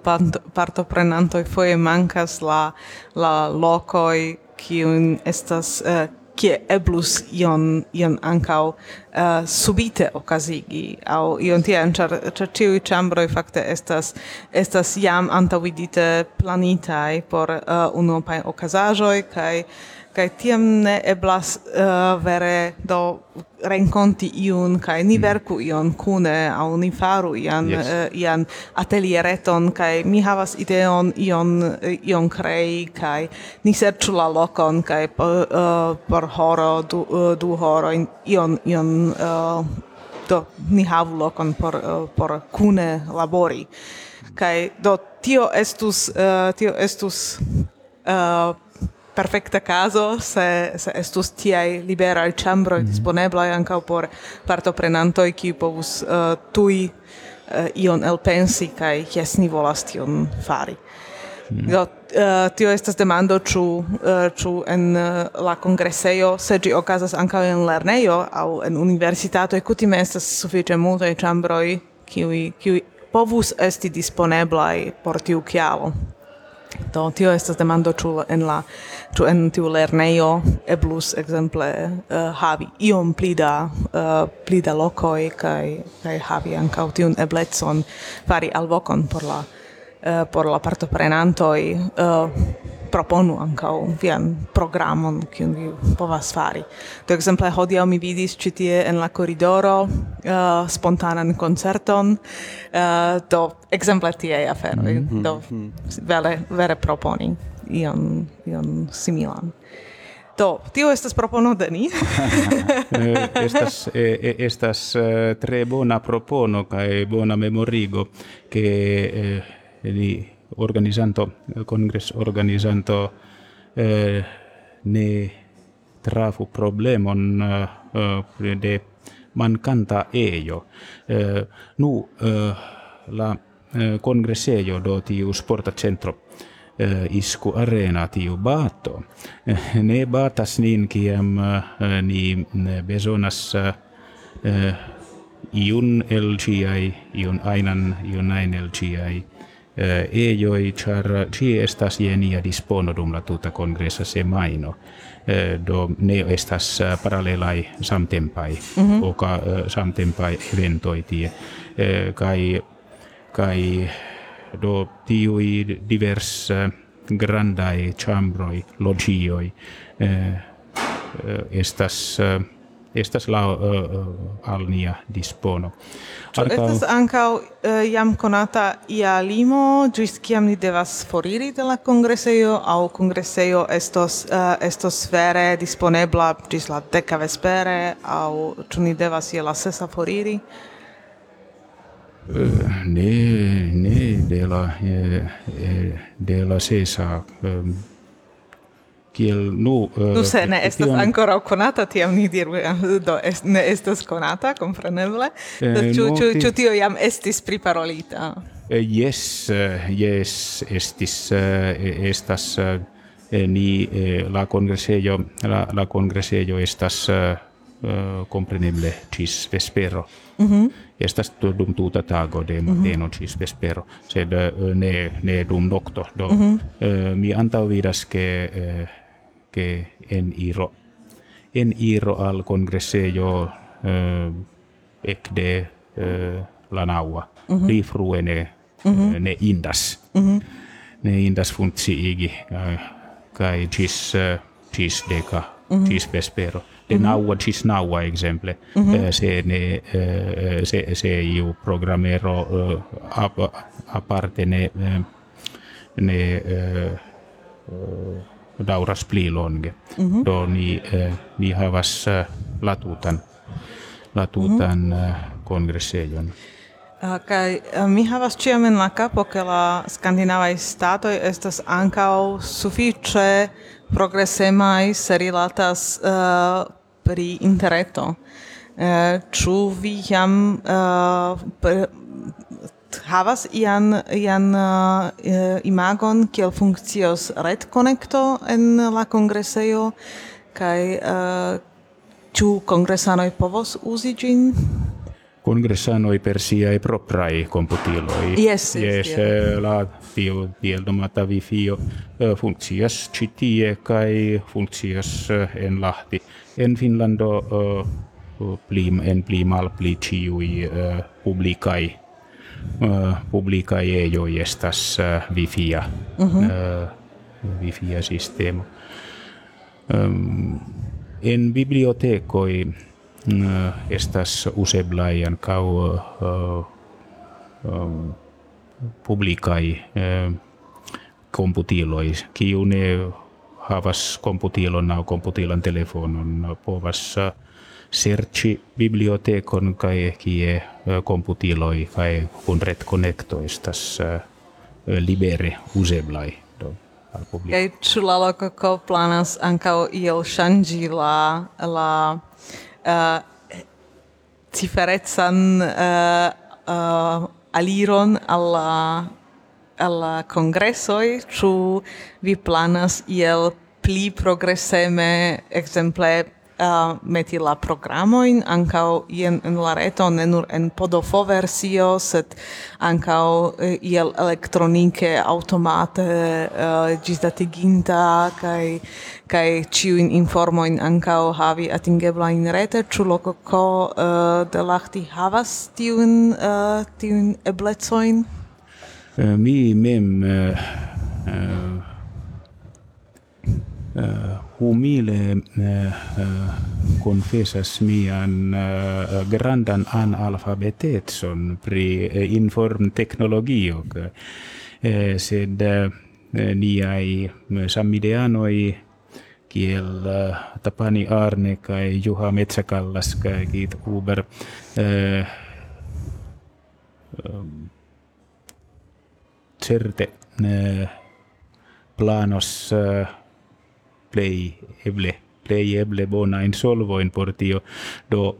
partoprenantoj foje mankas la, la lokoj kiun estas uh, kie eblus ion, ion ancau uh, eh, subite okazigi au ion tian, char, char ciui chambroi fakte estas, estas jam antavidite planitai por eh, uh, unuopai ocasajoi, kai kaj tiam ne eblas uh, vere do renkonti iun kaj ni mm. verku ion kune au ni faru ian yes. uh, ian ateliereton kaj mi havas ideon ion eh, ion krei kaj ni serĉu la lokon kaj uh, por horo du, uh, du horo ion ion uh, do ni havu lokon por uh, por kune labori kaj do tio estus uh, tio estus uh, perfecta caso se se estus tiai libera al chambro mm -hmm. anche ankaŭ por partoprenantoj kiu povus uh, tui uh, ion el pensi jes ni volas tion fari. Mm. Do, uh, eh, tio estas demando ĉu uh, ĉu en uh, la kongresejo se ĝi okazas ankaŭ en lernejo aŭ en universitato kutime estas sufiĉe multaj ĉambroj kiuj kiuj povus esti disponeblaj por tiu kialo. Do tio estas demando ĉu en la ĉu en tiu lernejo eblus ekzemple uh, havi iom pli da uh, pli da lokoj kaj kaj havi ankaŭ tiun eblecon fari alvokon por la uh, por la partoprenantoj. Uh, proponu ankaŭ vian programon kiun vi povas fari. Do exemple, hodiaŭ mi vidis ĉi tie en la koridoro uh, spontanan koncerton, uh, do exemple tiaj aferoj, mm -hmm. do vele, vere proponi ion, ion similan. Do, tio estas propono de ni. (laughs) Eh, estas eh, eh estas eh, tre bona propono kaj bona memorigo ke eh, ni organizanto kongres organizanto ne trafu problemon de mancanta ejo. Nu la kongresejo do tiu sporta centro uh, isku arena tiu bato. Uh, ne batas nin kiam uh, ni besonas uh, iun el ciai, iun ainan, iun ain el uh, ejoi, char ci estas jenia dispono dum la tuta congressa se maino. Uh, do ne estas uh, paralelai samtempai, mm -hmm. oka samtempai eventoi tie, kai, kai do tiui divers grandai chambroi logioi eh, estas estas la eh, eh, al nia dispono. Ĉu ankaŭ... estas ankaŭ eh, jam konata ia limo ĝis kiam ni devas foriri de la kongresejo au kongresejo estos estos vere disponebla ĝis la deka vespere au ĉu ni devas je la sesa foriri? Uh, ne, ne, de la, eh, de la sesa, um, kiel nu uh, nu se ne estas tion... ankoraŭ konata tiam ni diru eh, do est, ne estas konata kompreneble eh, ĉu no, ĉu tio jam estis priparolita eh, yes eh, yes estis estas ni la kongresejo la la kongresejo estas eh, compreneble cis vespero. Mm -hmm. Estas dum tuta tago de mhm. mateno mm -hmm. cis vespero, sed ne, ne dum nocto. Do, mm -hmm. uh, mi antau vidas che uh, ke en iro en iro al congressejo uh, ek de uh, la naua mm -hmm. rifruene mm -hmm. ne indas mm -hmm. ne indas funtsi igi uh, kai cis uh, cis deca mm -hmm. cis vespero de mm -hmm. naua cis naua exemple mm -hmm. se ne se se iu programmero uh, ap, aparte ne ne uh, dauras pli longe mm -hmm. do ni uh, ni havas uh, latutan latutan mm -hmm. uh, kongresejon uh, mi havas ĉiam en la kapo ke la skandinavaj statoj estas ankaŭ sufiĉe progresemai se rilatas uh, pri interreto. Uh, ĉu vi jam uh, havas ian ian uh, imagon kiel funkcios retkonekto en la kongresejo kaj uh, ĉu kongresanoj povos uzi ĝin? Kongresanoj per siaj propraj komputiloj. Yes, yes, yes, yes. Eh, la tio tiel nomata Wi-Fio eh, funkcias ĉi tie kaj funkcias eh, en Lahti. En Finlando uh, plim en pli malpli ĉiuj uh, publikaj uh, publikaj ejoj estas uh, wifia mm -hmm. uh, wifia sistemo. Um, en bibliotekoj uh, estas useblaj ankaŭ uh, um, publikai komputiloi, kiu ne havas komputilon au komputilan telefonon, povas serci bibliotekon kai kie komputiloi kai kun estas libere useblai do al. Kai ĉu la lokoko planas ankaŭ iel ŝanĝi la la uh, ciferecan uh, uh, aliron alla alla congressoi chu vi planas iel pli progresseme exemple uh, meti la programoin anca in, in la reto ne nur en podofo versio sed anca uh, iel elektronike automate uh, gisdatiginta kai kai informo informoin anca havi atingebla in rete. Chu loco ko uh, de lachti havas tiun uh, tiun eblecoin? Uh, mi mem uh, uh humile uh, confessas mian grandan analfabetetson pri inform teknologio uh, sed niai sammideanoi kiel Tapani Arne kai Juha Metsäkallas kai kiit Uber certe planos uh, play eble. Play eble bona in solvoin portio. Do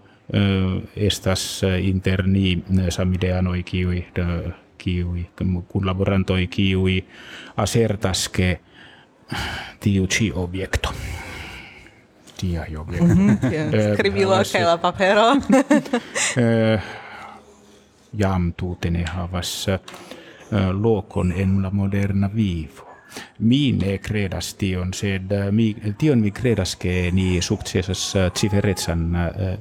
estas interni samideanoi kiui kiui kun laborantoi kiui asertas ke tiu ci objekto. Tia objekto. (laughs) Mm -hmm, la papero. (laughs) Jam tutene havas lokon en la moderna vivo mi ne credas tion, sed uh, mi, tion mi credas che ni successas ciferetsan uh,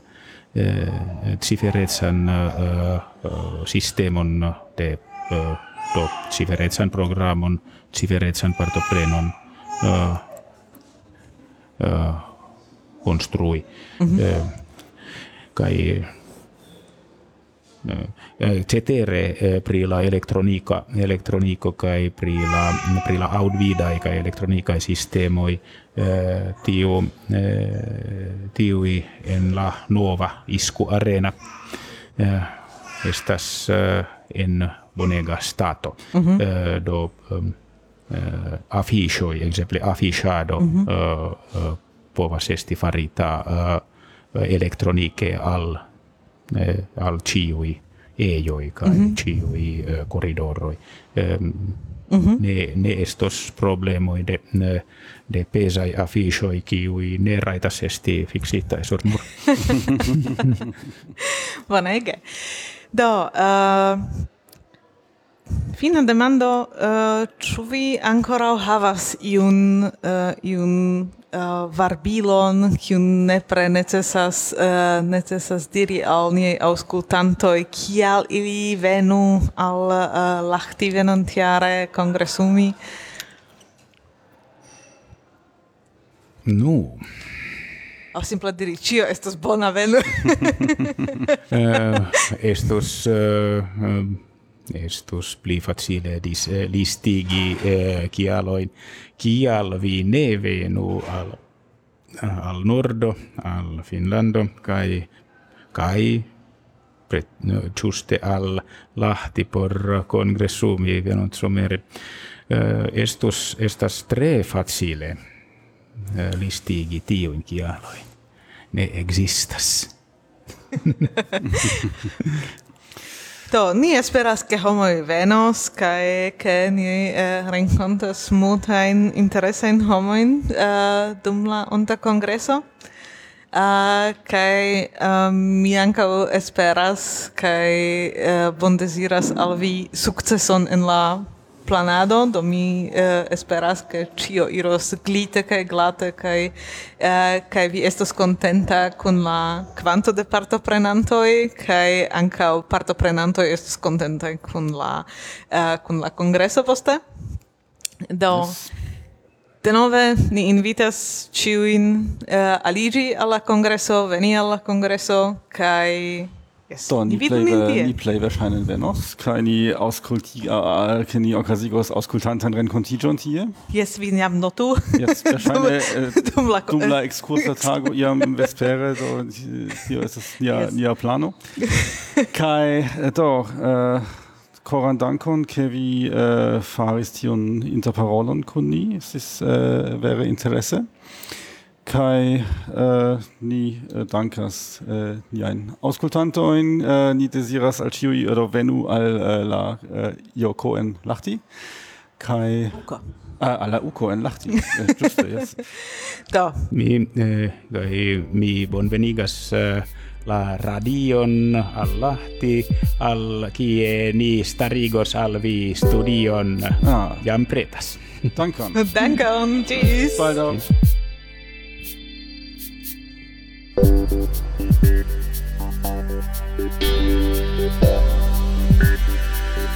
ciferetsan uh, uh, sistemon de uh, do ciferetsan programon ciferetsan partoprenon construi mm -hmm. uh, kai cetere pri la elektronika elektroniko kai pri la pri la audvida kai elektronika sistemoi tiu tiu en la nova isku arena estas en bonega stato mm -hmm. do afficio exemple affichado mm -hmm. povas esti farita elektronike al Eh, al ciui ejoi kai mm -hmm. ciui uh, koridoroi um, mm -hmm. ne ne estos problemoi de ne, de pesai afishoi kiui ne raitas esti fixita esor mur (laughs) bonege do uh, Fina demando, uh, ĉu vi ankoraŭ havas iun uh, iun uh, varbilon, kiun nepre necesas uh, necesas diri al niaj aŭskultantoj, kial ili venu al uh, Lahti venontiare kongresumi? Nu, Au simple diri, cio estos bona venu. uh, (laughs) estos uh, uh estus pli facile dis eh, listigi eh, kialoin kial vi ne venu al al nordo al Finlando kai kai pret, no, juste al lahti por congressumi venunt somere eh, estus estas tre facile eh, listigi tiuin kialoin. Ne existas (laughs) Do, ni esperas che homoi venos, cae che ni eh, rencontas multain interesain homoin eh, dum la onta congreso. Uh, kai um, mi ankaŭ esperas kaj uh, eh, bondeziras al vi sukceson en la planado, do mi uh, esperas ke ĉio iros glite kaj glate kaj uh, kaj vi estos kontenta kun la kvanto de partoprenantoj kaj ankaŭ partoprenantoj estos kontentaj kun la uh, kun la kongreso poste. Do yes. Denove ni invitas ciuin uh, aligi alla congresso, veni alla congresso, kai Yes. Do, ni, play, plej, ve, ni plej verŝajne venos, kaj ni aŭskulti, ke ni okazigos aŭskultantan renkontiĝon tie. Jes, vi jam notu. Jes, (laughs) verŝajne dum la, äh, dum la ekskursa tago iam vespere, do tio estas ja, yes. nia (laughs) Kai, äh, kaj do, uh, koran äh, dankon, ke vi faris tion interparolon kun es ist, uh, vere interesse kai äh, ni äh, dankas äh, ni ein auskultantoin äh, ni desiras al chiu oder venu al äh, la äh, uh, ioko en lachti kai uko. Ah, alla uko en lachti äh, (laughs) juste yes. Da mi äh, mi bonvenigas äh, la radion al lahti al kie ni starigos al vi studion. Ah. jam pretas. Dankon dankon tschüss. Bald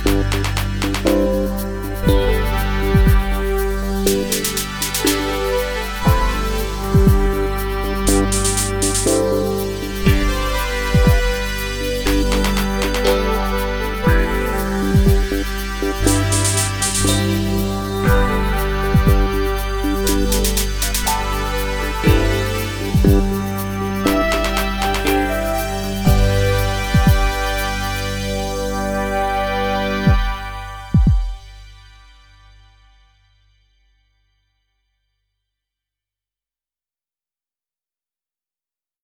Thank